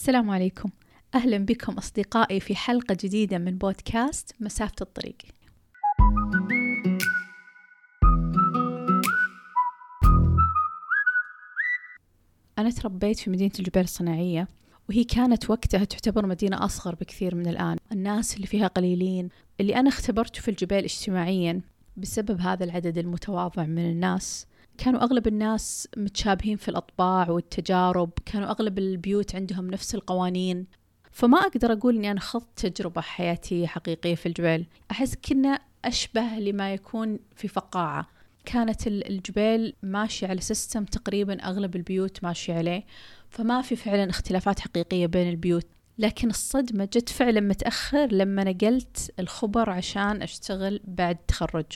السلام عليكم. أهلا بكم أصدقائي في حلقة جديدة من بودكاست مسافة الطريق. أنا تربيت في مدينة الجبال الصناعية وهي كانت وقتها تعتبر مدينة أصغر بكثير من الآن. الناس اللي فيها قليلين اللي أنا اختبرته في الجبال اجتماعيا بسبب هذا العدد المتواضع من الناس. كانوا أغلب الناس متشابهين في الأطباع والتجارب كانوا أغلب البيوت عندهم نفس القوانين. فما أقدر أقول أني أنا خضت تجربة حياتية حقيقية في الجبيل. أحس كنا أشبه لما يكون في فقاعة. كانت الجبيل ماشية على system تقريبا أغلب البيوت ماشية عليه فما في فعلا اختلافات حقيقية بين البيوت. لكن الصدمة جت فعلا متأخر لما نقلت الخبر عشان أشتغل بعد التخرج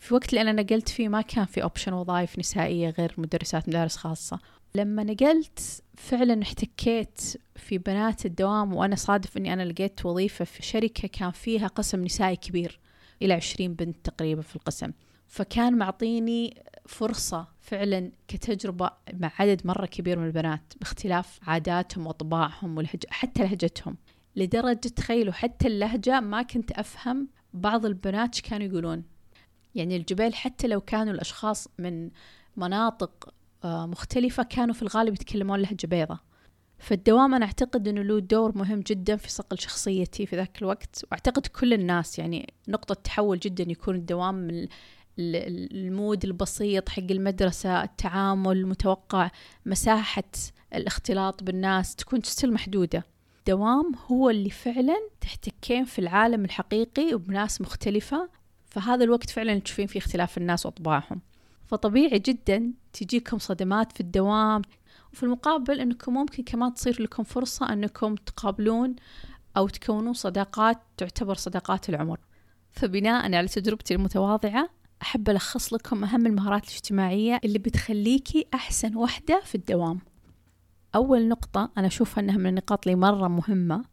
في وقت اللي أنا نقلت فيه ما كان في option وظائف نسائية غير مدرسات مدارس خاصة. لما نقلت فعلا احتكيت في بنات الدوام وأنا صادف أني أنا لقيت وظيفة في شركة كان فيها قسم نسائي كبير إلى عشرين بنت تقريبا في القسم. فكان معطيني فرصة فعلا كتجربة مع عدد مرة كبير من البنات باختلاف عاداتهم وطباعهم والهج... حتى لهجتهم. لدرجة تخيلوا حتى اللهجة ما كنت أفهم بعض البنات كانوا يقولون. يعني الجبال حتى لو كانوا الأشخاص من مناطق آه، مختلفة كانوا في الغالب يتكلمون لهجة بيضة. فالدوام أنا أعتقد أنه له دور مهم جدا في صقل شخصيتي في ذاك الوقت وأعتقد كل الناس يعني نقطة تحول جدا يكون الدوام من ال mood البسيط حق المدرسة التعامل المتوقع مساحة الاختلاط بالناس تكون still محدودة. دوام هو اللي فعلا تحتكين في العالم الحقيقي وبناس مختلفة فهذا الوقت فعلا تشوفين فيه اختلاف الناس وأطباعهم. فطبيعي جدا تجيكم صدمات في الدوام وفي المقابل أنكم ممكن كمان تصير لكم فرصة أنكم تقابلون أو تكونون صداقات تعتبر صداقات العمر. فبناء على تجربتي المتواضعة أحب ألخص لكم أهم المهارات الاجتماعية اللي بتخليكي أحسن وحدة في الدوام. أول نقطة أنا أشوفها أنها من النقاط اللي مرة مهمة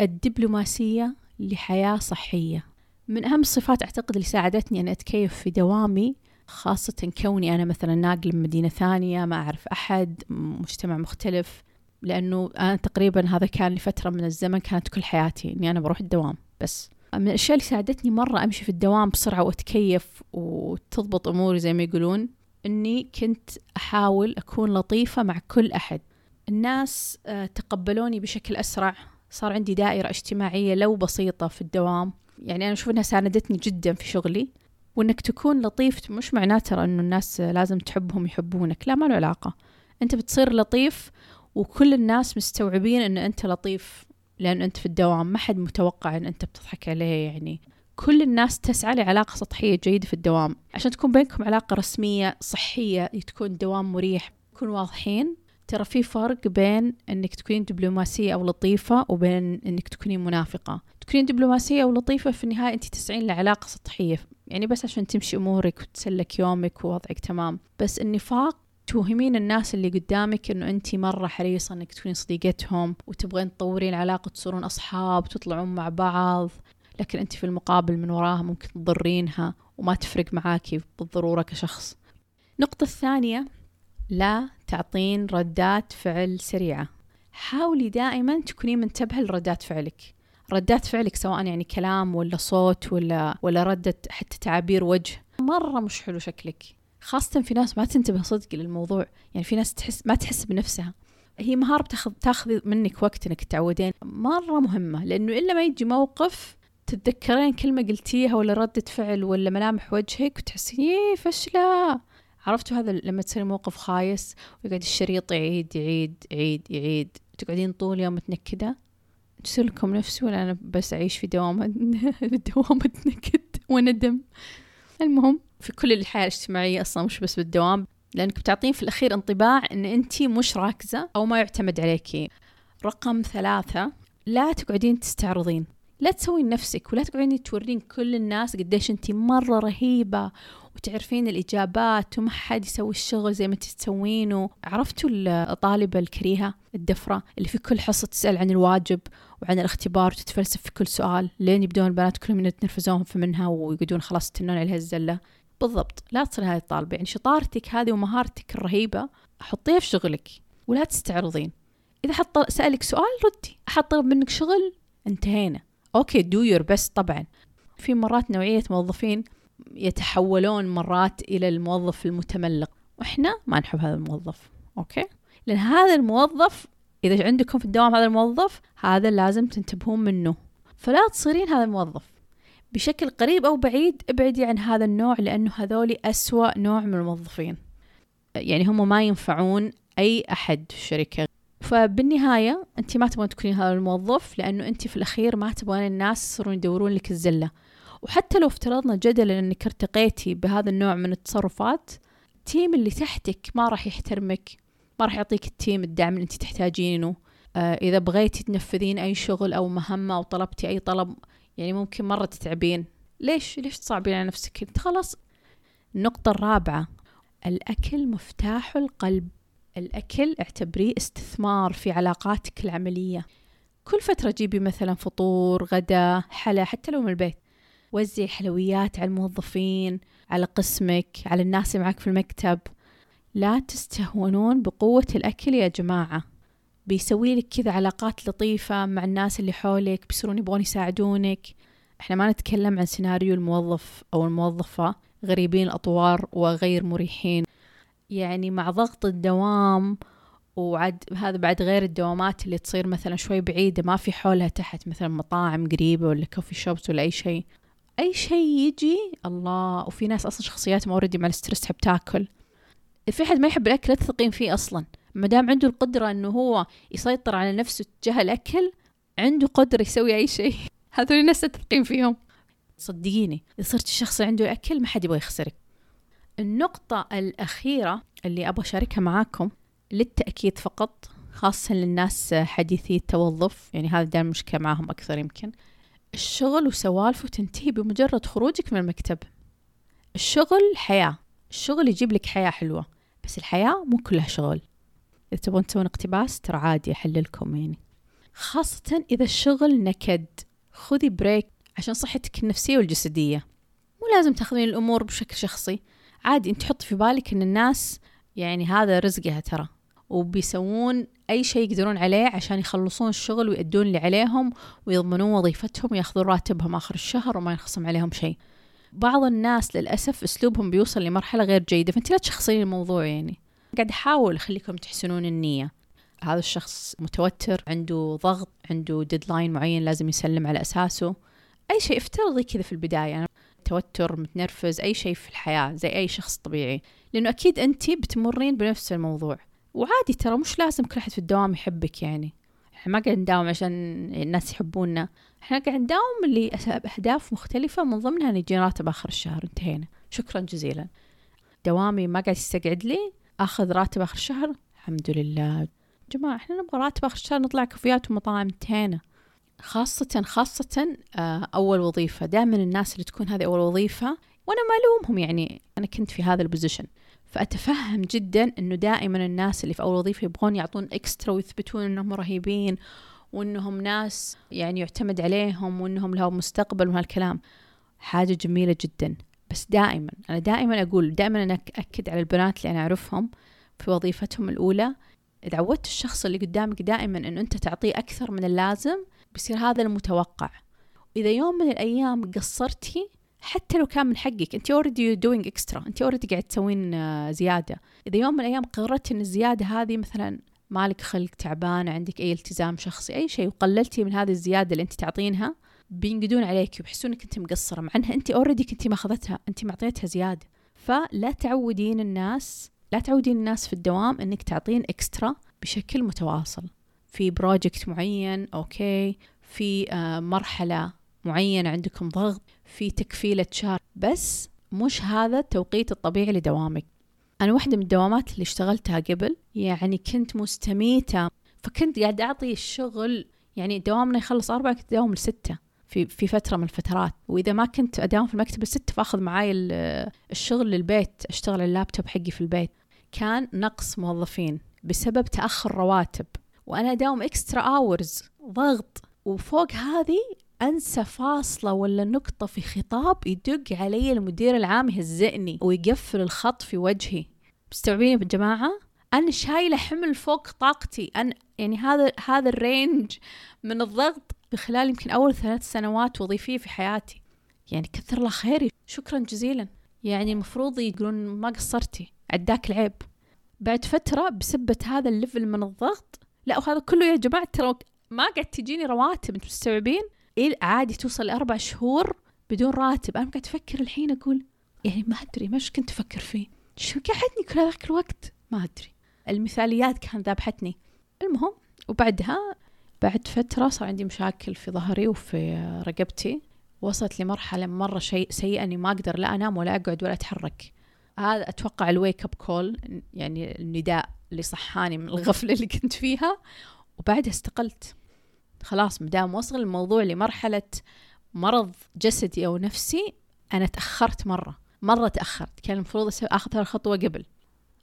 الدبلوماسية لحياة صحية. من أهم الصفات أعتقد اللي ساعدتني أن أتكيف في دوامي خاصة كوني أنا مثلا ناقل من مدينة ثانية ما أعرف أحد مجتمع مختلف لأنه أنا تقريبا هذا كان لفترة من الزمن كانت كل حياتي إني أنا بروح الدوام بس. من الأشياء اللي ساعدتني مرة أمشي في الدوام بسرعة وأتكيف وتضبط أموري زي ما يقولون إني كنت أحاول أكون لطيفة مع كل أحد. الناس آه، تقبلوني بشكل أسرع صار عندي دائرة اجتماعية لو بسيطة في الدوام. يعني أنا أشوف إنها ساندتني جدا في شغلي وإنك تكون لطيف مش معناته إنه الناس لازم تحبهم يحبونك لا ما له علاقة. أنت بتصير لطيف وكل الناس مستوعبين إنه أنت لطيف لأن أنت في الدوام ما حد متوقع أن أنت بتضحك عليه يعني. كل الناس تسعى لعلاقة سطحية جيدة في الدوام. عشان تكون بينكم علاقة رسمية صحية تكون دوام مريح تكون واضحين. ترى في فرق بين إنك تكونين دبلوماسية أو لطيفة وبين إنك تكونين منافقة. تكونين دبلوماسية أو لطيفة في النهاية انت تسعين لعلاقة سطحية. يعني بس عشان تمشي أمورك وتسلك يومك ووضعك تمام. بس النفاق توهمين الناس اللي قدامك إنه انت مرة حريصة إنك تكونين صديقتهم وتبغين تطورين العلاقة تصيرون أصحاب تطلعون مع بعض. لكن انت في المقابل من وراها ممكن تضرينها وما تفرق معاكي بالضرورة كشخص. النقطة الثانية لا تعطين ردات فعل سريعة. حاولي دائما تكونين منتبهة لردات فعلك. ردات فعلك سواء يعني كلام ولا صوت ولا ولا ردة حتى تعابير وجه. مرة مش حلو شكلك. خاصة في ناس ما تنتبه صدق للموضوع. يعني في ناس تحس ما تحس بنفسها. هي مهارة بتاخذ تاخذ منك وقت إنك تعودين. مرة مهمة لأنه إلا ما يجي موقف تتذكرين كلمة قلتيها ولا ردة فعل ولا ملامح وجهك وتحسين إيه فشلة. عرفتوا هذا لما تصير موقف خايس ويقعد الشريط يعيد يعيد يعيد يعيد. تقعدين طول يوم متنكدة؟ تصير لكم نفسي ولا أنا بس أعيش في دوامة؟ دوامة نكد وندم المهم في كل الحياة الاجتماعية أصلا مش بس بالدوام لأنك بتعطين في الأخير انطباع أن أنت مش راكزة أو ما يعتمد عليكي رقم ثلاثة لا تقعدين تستعرضين. لا تسوين نفسك ولا تقعدين تورين كل الناس قديش انت مرة رهيبة وتعرفين الإجابات وما حد يسوي الشغل زي ما تسوينه عرفتوا الطالبة الكريهة الدفرة اللي في كل حصة تسأل عن الواجب وعن الاختبار وتتفلسف في كل سؤال لين يبدون البنات كلهم يتنرفزون منها ويقعدون خلاص يتنون عليها الزلة. بالضبط لا تصير هذه الطالبة. يعني شطارتك هذه ومهارتك الرهيبة حطيها في شغلك ولا تستعرضين. إذا حط سألك سؤال ردي أحد طلب منك شغل انتهينا. okay do your best طبعا. في مرات نوعية موظفين يتحولون مرات إلى الموظف المتملق. وإحنا ما نحب هذا الموظف okay؟ لأن هذا الموظف إذا عندكم في الدوام هذا الموظف هذا لازم تنتبهون منه. فلا تصيرين هذا الموظف. بشكل قريب أو بعيد ابعدي عن هذا النوع لأنه هذولي أسوأ نوع من الموظفين. يعني هم ما ينفعون أي أحد في الشركة. فبالنهاية أنت ما تبغون تكونين هذا الموظف لأنه أنت في الأخير ما تبغون الناس يصيرون يدورون لك الزلة. وحتى لو افترضنا جدلا أنك ارتقيتي بهذا النوع من التصرفات ال team اللي تحتك ما راح يحترمك ما راح يعطيك ال team الدعم اللي أنت تحتاجينه. آه إذا بغيتي تنفذين أي شغل أو مهمة أو طلبتي أي طلب يعني ممكن مرة تتعبين. ليش؟ ليش تصعبين على نفسك؟ أنت خلاص. النقطة الرابعة الأكل مفتاح القلب. الأكل اعتبريه استثمار في علاقاتك العملية. كل فترة جيبي مثلا فطور غدا حلا حتى لو من البيت. وزعي حلويات على الموظفين على قسمك على الناس اللي معك في المكتب. لا تستهونون بقوة الأكل يا جماعة. بيسوي لك كذا علاقات لطيفة مع الناس اللي حولك بيصيرون يبغون يساعدونك. إحنا ما نتكلم عن سيناريو الموظف أو الموظفة غريبين الأطوار وغير مريحين. يعني مع ضغط الدوام وعد هذا بعد غير الدوامات اللي تصير مثلا شوي بعيدة ما في حولها تحت مثلا مطاعم قريبة ولا coffee shops ولا أي شيء. أي شيء يجي الله. وفي ناس أصلا شخصياتهم already مع ال stress تحب تاكل. في حد ما يحب الأكل لا تثقين فيه أصلا. ما دام عنده القدرة إنه هو يسيطر على نفسه تجاه الأكل عنده قدرة يسوي أي شيء. هذول الناس تثقين فيهم. صدقيني إذا صرت الشخص عنده الأكل ما حد يبغى يخسرك. النقطة الأخيرة اللي أبغى أشاركها معاكم للتأكيد فقط خاصة للناس حديثي التوظف. يعني هذا دائما مشكلة معاهم أكثر يمكن. الشغل وسوالفه تنتهي بمجرد خروجك من المكتب. الشغل حياة. الشغل يجيب لك حياة حلوة بس الحياة مو كلها شغل. إذا تبغون تسوون اقتباس ترى عادي أحللكم يعني. خاصة إذا الشغل نكد. خذي بريك عشان صحتك النفسية والجسدية. مو لازم تاخذين الأمور بشكل شخصي. عادي أنت حطي في بالك أن الناس يعني هذا رزقها ترى. وبيسوون أي شيء يقدرون عليه عشان يخلصون الشغل ويأدون اللي عليهم ويضمنون وظيفتهم ويأخذون راتبهم آخر الشهر وما ينخصم عليهم شيء. بعض الناس للأسف أسلوبهم بيوصل لمرحلة غير جيدة. فأنت لا تشخصين الموضوع يعني. قاعد أحاول أخليكم تحسنون النية. هذا الشخص متوتر عنده ضغط عنده ديدلاين معين لازم يسلم على أساسه. أي شيء افترضي كذا في البداية. أنا توتر متنرفز أي شيء في الحياة زي أي شخص طبيعي. لأنه أكيد أنت بتمرين بنفس الموضوع. وعادي ترى مش لازم كل أحد في الدوام يحبك يعني. إحنا ما قاعد نداوم عشان الناس يحبونا. إحنا قاعد نداوم لأهداف مختلفة من ضمنها نجي راتب آخر الشهر انتهينا. شكرا جزيلا. دوامي ما قاعد يستقعد لي أخذ راتب آخر الشهر. الحمد لله. جماعة إحنا نبغى راتب آخر الشهر نطلع كافيات ومطاعم انتهينا. خاصة خاصة آه، أول وظيفة. دائما الناس اللي تكون هذه أول وظيفة وأنا ما ألومهم يعني. أنا كنت في هذا البوزيشن فأتفهم جدا أنه دائما الناس اللي في أول وظيفة يبغون يعطون إكسترا ويثبتون أنهم رهيبين وأنهم ناس يعني يعتمد عليهم وأنهم لهم مستقبل وهالكلام. حاجة جميلة جدا. بس دائما أنا دائما أقول دائما أنا أكد على البنات اللي أنا أعرفهم في وظيفتهم الأولى إذا عودت الشخص اللي قدامك دائما أنه أنت تعطيه أكثر من اللازم بيصير هذا المتوقع. وإذا يوم من الأيام قصرتي حتى لو كان من حقك انت already doing extra انت already قاعد تسوين آه، زيادة. إذا يوم من الأيام قررتي إن الزيادة هذه مثلا مالك خلق تعبان عندك أي التزام شخصي أي شيء وقللتي من هذه الزيادة اللي انت تعطينها بينقدون عليك وبيحسون انك أنت مقصرة مع إنها انت already كنتي ماخذتها انت معطيتها زيادة. فلا تعودين الناس لا تعودين الناس في الدوام إنك تعطين extra بشكل متواصل. في project معين okay. في آه، مرحلة معينة عندكم ضغط. في تكفيله شهر بس مش هذا التوقيت الطبيعي لدوامك. أنا واحدة من الدوامات اللي اشتغلتها قبل يعني كنت مستميتة فكنت قاعدة أعطي الشغل يعني دوامنا يخلص أربعة كنت أداوم لستة في في فترة من الفترات. وإذا ما كنت أداوم في المكتب الست فأخذ معاي الشغل للبيت أشتغل اللابتوب حقي في البيت. كان نقص موظفين بسبب تأخر رواتب. وأنا أداوم إكسترا أورز ضغط. وفوق هذه أنسى فاصلة ولا نقطة في خطاب يدق علي المدير العام يهزئني ويقفل الخط في وجهي. مستوعبين يا جماعة؟ أنا شايلة حمل فوق طاقتي. أنا يعني هذا هذا ال range من الضغط بخلال يمكن أول ثلاث سنوات وظيفية في حياتي. يعني كثر الله خيري. شكرا جزيلا. يعني المفروض يقولون ما قصرتي. عداك العيب. بعد فترة بسبة هذا ال level من الضغط لا وهذا كله يا جماعة ترى ما قاعد تجيني رواتب أنتم مستوعبين؟ عادي توصل لأربع شهور بدون راتب. أنا قاعد أفكر الحين أقول يعني ما أدري ما كنت أفكر فيه؟ شو قعدني كل هذاك الوقت؟ ما أدري. المثاليات كانت ذابحتني. المهم وبعدها بعد فترة صار عندي مشاكل في ظهري وفي رقبتي. وصلت لمرحلة مرة شيء سيئة أني ما أقدر لا أنام ولا أقعد ولا أتحرك. هذا أتوقع ال wake up call يعني النداء اللي صحاني من الغفلة اللي كنت فيها. وبعدها استقلت. خلاص مدام وصل الموضوع لمرحلة مرض جسدي أو نفسي أنا تأخرت مرة مرة تأخرت. كان المفروض أخذ الخطوة قبل.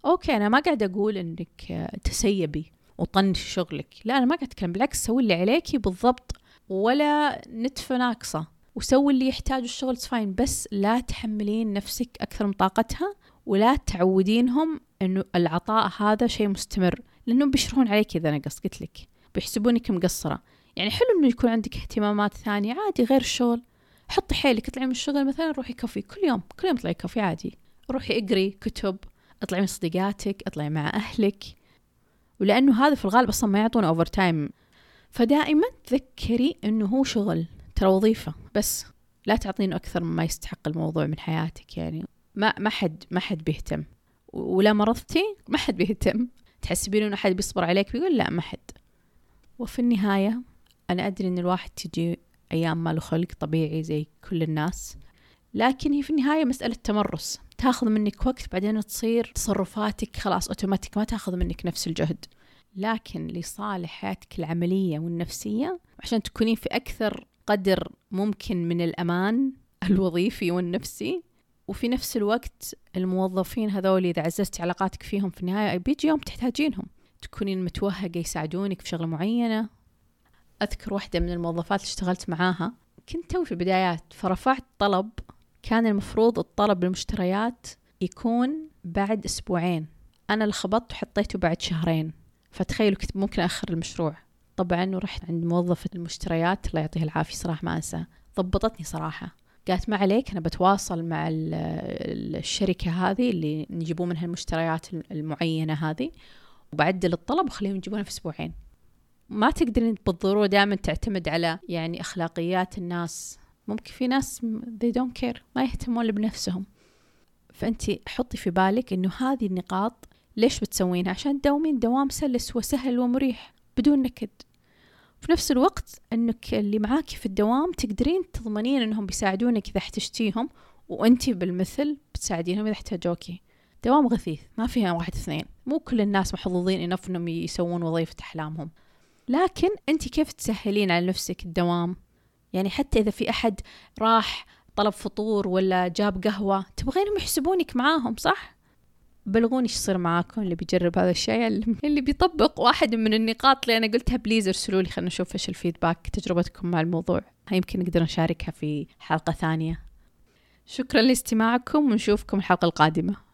okay أنا ما قاعد أقول إنك تسيبي وطنشي شغلك. لا أنا ما قاعد أتكلم بالعكس سوي اللي عليكي بالضبط ولا نتفة ناقصة. وسوي اللي يحتاجه الشغل fine بس لا تحملين نفسك أكثر من طاقتها ولا تعودينهم إنه العطاء هذا شيء مستمر. لأنهم بيشرون عليك إذا نقص قلت لك. بيحسبونك مقصرة. يعني حلو إنه يكون عندك اهتمامات ثانية عادي غير الشغل. حطي حيلك اطلعي من الشغل مثلا روحي كافي كل يوم كل يوم اطلعي كافي عادي. روحي اقري كتب اطلعي من صديقاتك اطلعي مع أهلك. ولأنه هذا في الغالب أصلا ما يعطون overtime فدائما تذكري إنه هو شغل ترى وظيفة بس لا تعطينه أكثر مما يستحق الموضوع من حياتك يعني. ما ما حد ما حد بيهتم. ولا مرضتي؟ ما حد بيهتم. تحسبين إنه حد بيصبر عليك؟ بيقول لا ما حد. وفي النهاية أنا أدري إن الواحد تجي أيام ما له خلق طبيعي زي كل الناس لكن هي في النهاية مسألة تمرس. تاخذ منك وقت بعدين تصير تصرفاتك خلاص أوتوماتيك ما تاخذ منك نفس الجهد. لكن لصالح حياتك العملية والنفسية عشان تكونين في أكثر قدر ممكن من الأمان الوظيفي والنفسي وفي نفس الوقت الموظفين هذول إذا عززتي علاقاتك فيهم في النهاية بيجي يوم تحتاجينهم. تكونين متوهقة يساعدونك في شغلة معينة أذكر واحدة من الموظفات اللي اشتغلت معاها. كنت توي في البدايات فرفعت طلب. كان المفروض الطلب المشتريات يكون بعد أسبوعين. أنا اللي خبطت وحطيته بعد شهرين. فتخيلوا كنت ممكن أخر المشروع. طبعا ورحت عند موظفة المشتريات الله يعطيها العافية صراحة ما أنسى ضبطتني صراحة. قالت ما عليك أنا بتواصل مع الشركة هذه اللي نجيبوا منها المشتريات المعينة هذه. وبعدل الطلب وخليهم يجيبونها في أسبوعين. ما تقدرين بالضرورة دائما تعتمد على يعني أخلاقيات الناس. ممكن في ناس they don't care ما يهتمون بنفسهم. فأنت حطي في بالك إنه هذه النقاط ليش بتسوينها؟ عشان تداومين دوام سلس وسهل ومريح بدون نكد. في نفس الوقت إنك اللي معاكي في الدوام تقدرين تضمنين إنهم بيساعدونك إذا احتجتيهم وانتي بالمثل بتساعدينهم إذا احتاجوكي. دوام غثيث ما فيها واحد اثنين. مو كل الناس محظوظين انف إنهم يسوون وظيفة أحلامهم. لكن انت كيف تسهلين على نفسك الدوام؟ يعني حتى إذا في أحد راح طلب فطور ولا جاب قهوة تبغينهم يحسبونك معاهم صح؟ بلغوني إيش يصير معاكم اللي بيجرب هذا الشيء اللي بيطبق واحد من النقاط اللي أنا قلتها بليز ارسلوا لي خلينا نشوف إيش الفيدباك تجربتكم مع الموضوع. يمكن نقدر نشاركها في حلقة ثانية. شكرا لاستماعكم ونشوفكم الحلقة القادمة.